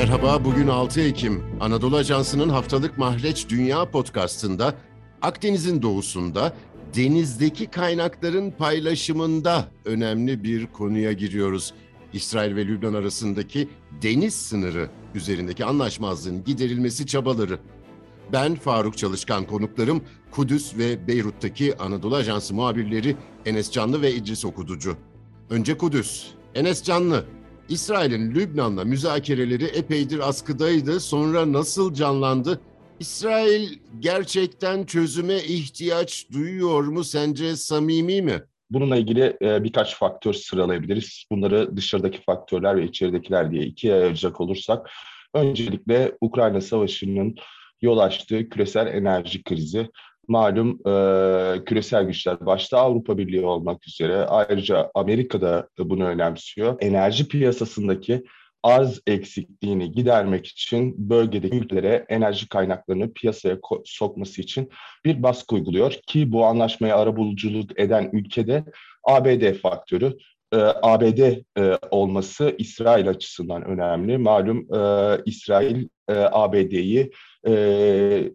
Merhaba, bugün 6 Ekim. Anadolu Ajansı'nın haftalık Mahreç Dünya podcastında Akdeniz'in doğusunda denizdeki kaynakların paylaşımında önemli bir konuya giriyoruz. İsrail ve Lübnan arasındaki deniz sınırı üzerindeki anlaşmazlığın giderilmesi çabaları. Ben Faruk Çalışkan konuklarım Kudüs ve Beyrut'taki Anadolu Ajansı muhabirleri Enes Canlı ve İdris Okuducu. Önce Kudüs. Enes Canlı, İsrail'in Lübnan'la müzakereleri epeydir askıdaydı. Sonra nasıl canlandı? İsrail gerçekten çözüme ihtiyaç duyuyor mu? Sence samimi mi? Bununla ilgili e, birkaç faktör sıralayabiliriz. Bunları dışarıdaki faktörler ve içeridekiler diye ikiye ayıracak olursak, öncelikle Ukrayna Savaşı'nın yol açtığı küresel enerji krizi. Malum e, küresel güçler başta Avrupa Birliği olmak üzere ayrıca Amerika da bunu önemsiyor. Enerji piyasasındaki arz eksikliğini gidermek için bölgedeki ülkelere enerji kaynaklarını piyasaya sokması için bir baskı uyguluyor ki bu anlaşmaya arabuluculuk eden ülkede ABD faktörü. Ee, ABD e, olması İsrail açısından önemli. Malum e, İsrail e, ABD'yi e,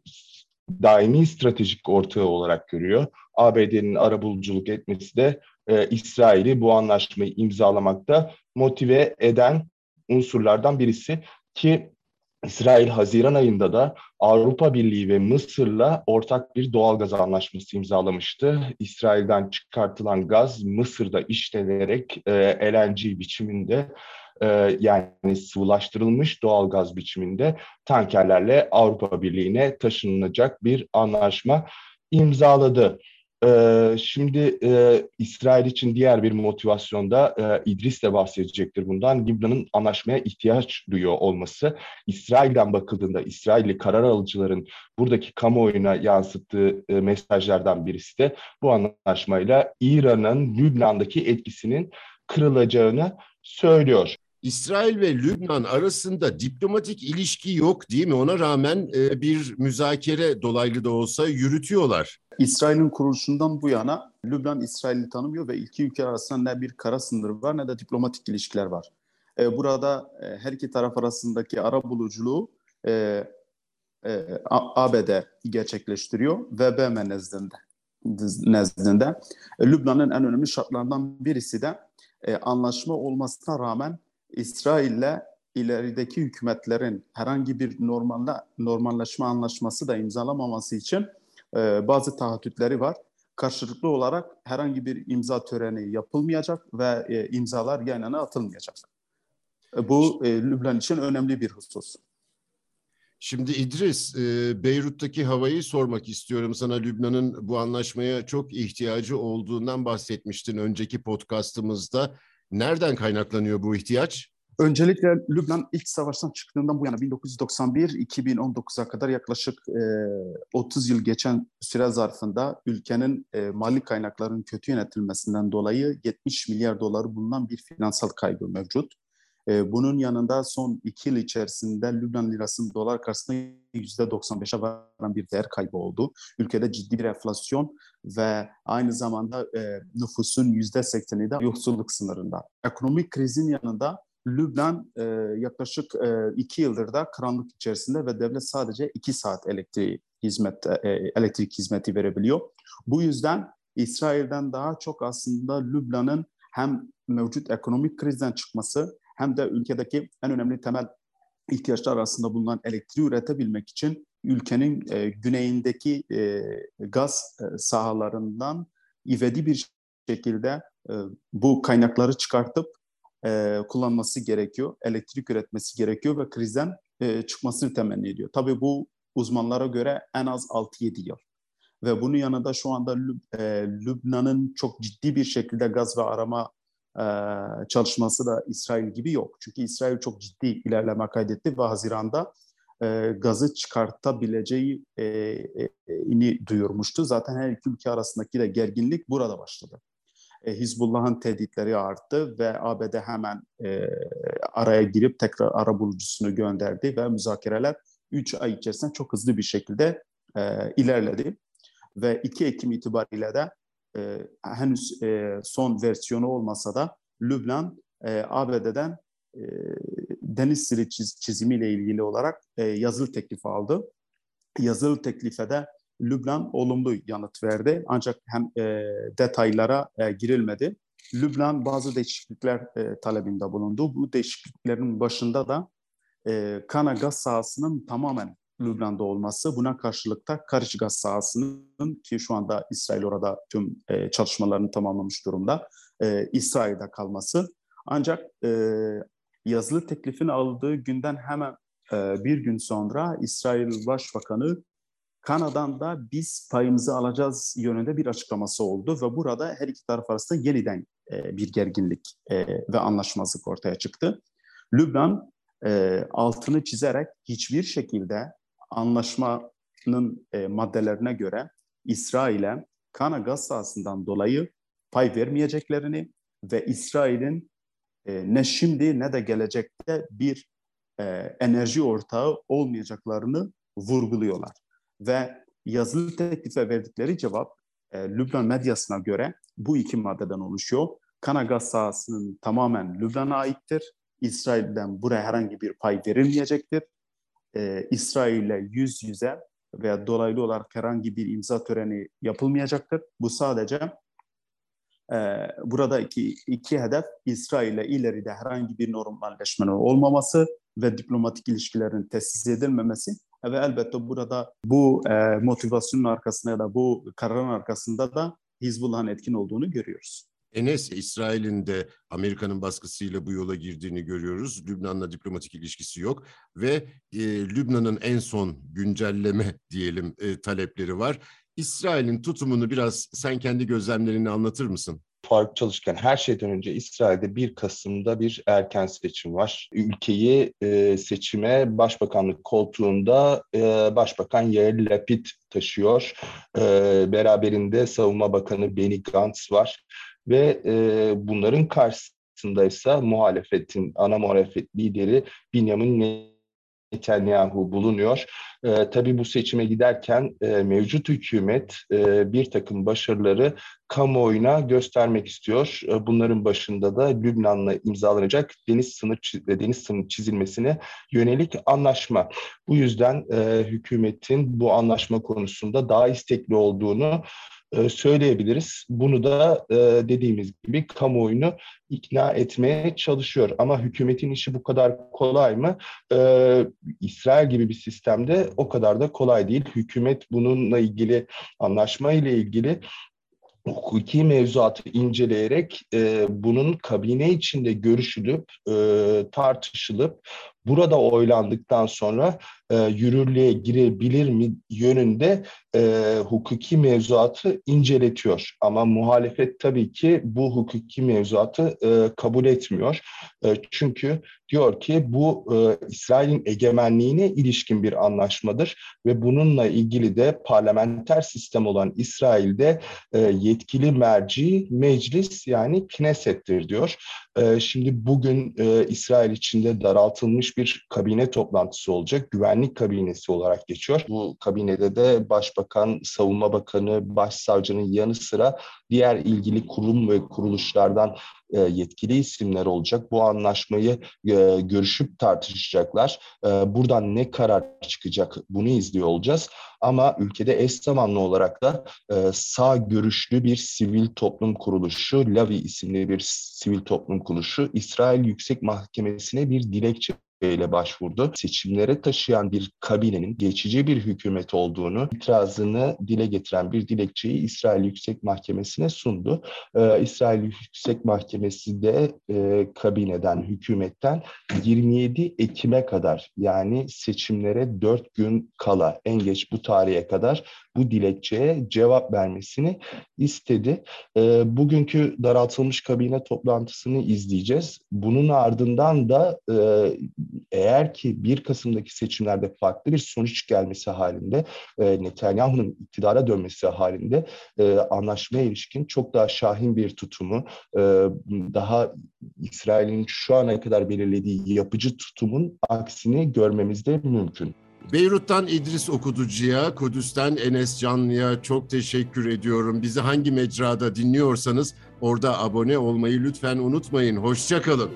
daimi stratejik ortağı olarak görüyor. ABD'nin arabuluculuk etmesi de e, İsrail'i bu anlaşmayı imzalamakta motive eden unsurlardan birisi ki İsrail Haziran ayında da Avrupa Birliği ve Mısır'la ortak bir doğal gaz anlaşması imzalamıştı. İsrail'den çıkartılan gaz Mısır'da işlenerek e, LNG biçiminde e, yani sıvılaştırılmış doğal gaz biçiminde tankerlerle Avrupa Birliği'ne taşınacak bir anlaşma imzaladı. Ee, şimdi e, İsrail için diğer bir motivasyonda e, İdris de bahsedecektir bundan. Libya'nın anlaşmaya ihtiyaç duyuyor olması. İsrail'den bakıldığında İsrailli karar alıcıların buradaki kamuoyuna yansıttığı e, mesajlardan birisi de bu anlaşmayla İran'ın Lübnan'daki etkisinin kırılacağını söylüyor. İsrail ve Lübnan arasında diplomatik ilişki yok değil mi? Ona rağmen e, bir müzakere dolaylı da olsa yürütüyorlar. İsrail'in kuruluşundan bu yana Lübnan İsrail'i tanımıyor ve iki ülke arasında ne bir kara sınırı var ne de diplomatik ilişkiler var. E, burada e, her iki taraf arasındaki ara buluculuğu e, e, ABD gerçekleştiriyor ve BM nezdinde. nezdinde. E, Lübnan'ın en önemli şartlarından birisi de e, anlaşma olmasına rağmen İsrail'le ilerideki hükümetlerin herhangi bir normalde normalleşme anlaşması da imzalamaması için e, bazı taahhütleri var. Karşılıklı olarak herhangi bir imza töreni yapılmayacak ve e, imzalar yan atılmayacak. E, bu e, Lübnan için önemli bir husus. Şimdi İdris, e, Beyrut'taki havayı sormak istiyorum sana. Lübnan'ın bu anlaşmaya çok ihtiyacı olduğundan bahsetmiştin önceki podcastımızda. Nereden kaynaklanıyor bu ihtiyaç? Öncelikle Lübnan ilk savaştan çıktığından bu yana 1991-2019'a kadar yaklaşık e, 30 yıl geçen süre zarfında ülkenin e, mali kaynakların kötü yönetilmesinden dolayı 70 milyar doları bulunan bir finansal kaybı mevcut. E, bunun yanında son iki yıl içerisinde Lübnan lirasının dolar karşısında %95'e varan bir değer kaybı oldu. Ülkede ciddi bir enflasyon ve aynı zamanda e, nüfusun %80'i de yoksulluk sınırında. Ekonomik krizin yanında Lübnan e, yaklaşık e, iki yıldır da karanlık içerisinde ve devlet sadece iki saat elektrik hizmet e, elektrik hizmeti verebiliyor. Bu yüzden İsrail'den daha çok aslında Lübnan'ın hem mevcut ekonomik krizden çıkması hem de ülkedeki en önemli temel ihtiyaçlar arasında bulunan elektriği üretebilmek için ülkenin e, güneyindeki e, gaz e, sahalarından ivedi bir şekilde e, bu kaynakları çıkartıp e, kullanması gerekiyor, elektrik üretmesi gerekiyor ve krizden e, çıkmasını temenni ediyor. Tabii bu uzmanlara göre en az 6-7 yıl. Ve bunun yanında şu anda Lüb e, Lübnan'ın çok ciddi bir şekilde gaz ve arama çalışması da İsrail gibi yok. Çünkü İsrail çok ciddi ilerleme kaydetti ve Haziran'da e, gazı çıkartabileceği e, e, duyurmuştu. Zaten her iki ülke arasındaki de gerginlik burada başladı. E, Hizbullah'ın tehditleri arttı ve ABD hemen e, araya girip tekrar ara bulucusunu gönderdi ve müzakereler 3 ay içerisinde çok hızlı bir şekilde e, ilerledi. Ve 2 Ekim itibariyle de e, henüz e, son versiyonu olmasa da Lübnan e, ABD'den e, deniz sili çiz, çizimiyle ilgili olarak e, yazılı teklif aldı. Yazılı teklife de Lübnan olumlu yanıt verdi. Ancak hem e, detaylara e, girilmedi. Lübnan bazı değişiklikler e, talebinde bulundu. Bu değişikliklerin başında da e, Kana gaz sahasının tamamen Lübnan'da olması, buna karşılık da Karış gaz sahasının ki şu anda İsrail orada tüm e, çalışmalarını tamamlamış durumda, e, İsrail'de kalması. Ancak e, yazılı teklifin aldığı günden hemen e, bir gün sonra İsrail Başbakanı Kanada'dan da biz payımızı alacağız yönünde bir açıklaması oldu ve burada her iki taraf arasında yeniden e, bir gerginlik e, ve anlaşmazlık ortaya çıktı. Lübnan e, altını çizerek hiçbir şekilde anlaşmanın e, maddelerine göre İsrail'e Kana gaz sahasından dolayı pay vermeyeceklerini ve İsrail'in e, ne şimdi ne de gelecekte bir e, enerji ortağı olmayacaklarını vurguluyorlar. Ve yazılı teklife verdikleri cevap e, Lübnan medyasına göre bu iki maddeden oluşuyor. Kana gaz sahasının tamamen Lübnan'a aittir. İsrail'den buraya herhangi bir pay verilmeyecektir. Ee, İsrail'le yüz yüze veya dolaylı olarak herhangi bir imza töreni yapılmayacaktır. Bu sadece e, burada iki, iki hedef İsrail'le ileride herhangi bir normalleşmenin olmaması ve diplomatik ilişkilerin tesis edilmemesi ve elbette burada bu e, motivasyonun arkasında ya da bu kararın arkasında da Hizbullah'ın etkin olduğunu görüyoruz. Enes, İsrail'in de Amerika'nın baskısıyla bu yola girdiğini görüyoruz. Lübnan'la diplomatik ilişkisi yok ve e, Lübnan'ın en son güncelleme diyelim e, talepleri var. İsrail'in tutumunu biraz sen kendi gözlemlerini anlatır mısın? Faruk Çalışkan her şeyden önce İsrail'de 1 Kasım'da bir erken seçim var. Ülkeyi e, seçime başbakanlık koltuğunda e, Başbakan Yair Lapid taşıyor. E, beraberinde Savunma Bakanı Benny Gantz var ve e, bunların karşısında ise muhalefetin ana muhalefet lideri Benjamin Netanyahu bulunuyor. E, tabii bu seçime giderken e, mevcut hükümet e, bir takım başarıları kamuoyuna göstermek istiyor. E, bunların başında da Lübnan'la imzalanacak deniz sınır deniz sınır çizilmesine yönelik anlaşma. Bu yüzden e, hükümetin bu anlaşma konusunda daha istekli olduğunu e, söyleyebiliriz. Bunu da e, dediğimiz gibi kamuoyunu ikna etmeye çalışıyor. Ama hükümetin işi bu kadar kolay mı? E, İsrail gibi bir sistemde o kadar da kolay değil. Hükümet bununla ilgili anlaşma ile ilgili hukuki mevzuatı inceleyerek e, bunun kabine içinde görüşülüp e, tartışılıp burada oylandıktan sonra e, yürürlüğe girebilir mi yönünde e, hukuki mevzuatı inceletiyor. Ama muhalefet tabii ki bu hukuki mevzuatı e, kabul etmiyor. E, çünkü diyor ki bu e, İsrail'in egemenliğine ilişkin bir anlaşmadır ve bununla ilgili de parlamenter sistem olan İsrail'de e, yetkili merci meclis yani Knesset'tir diyor. E, şimdi bugün e, İsrail içinde daraltılmış bir kabine toplantısı olacak. Güvenlik kabinesi olarak geçiyor. Bu kabinede de Başbakan, Savunma Bakanı, Başsavcının yanı sıra diğer ilgili kurum ve kuruluşlardan e, yetkili isimler olacak. Bu anlaşmayı e, görüşüp tartışacaklar. E, buradan ne karar çıkacak bunu izliyor olacağız. Ama ülkede eş zamanlı olarak da sağ görüşlü bir sivil toplum kuruluşu, Lavi isimli bir sivil toplum kuruluşu İsrail Yüksek Mahkemesi'ne bir dilekçe ile başvurdu. Seçimlere taşıyan bir kabinenin geçici bir hükümet olduğunu, itirazını dile getiren bir dilekçeyi İsrail Yüksek Mahkemesi'ne sundu. Ee, İsrail Yüksek Mahkemesi de e, kabineden, hükümetten 27 Ekim'e kadar yani seçimlere 4 gün kala en geç bu tarihe kadar bu dilekçeye cevap vermesini istedi. E, bugünkü daraltılmış kabine toplantısını izleyeceğiz. Bunun ardından da e, eğer ki 1 Kasım'daki seçimlerde farklı bir sonuç gelmesi halinde e, Netanyahu'nun iktidara dönmesi halinde e, anlaşmaya ilişkin çok daha şahin bir tutumu, e, daha İsrail'in şu ana kadar belirlediği yapıcı tutumun aksini görmemiz de mümkün. Beyrut'tan İdris Okuducu'ya, Kudüs'ten Enes Canlı'ya çok teşekkür ediyorum. Bizi hangi mecrada dinliyorsanız orada abone olmayı lütfen unutmayın. Hoşçakalın.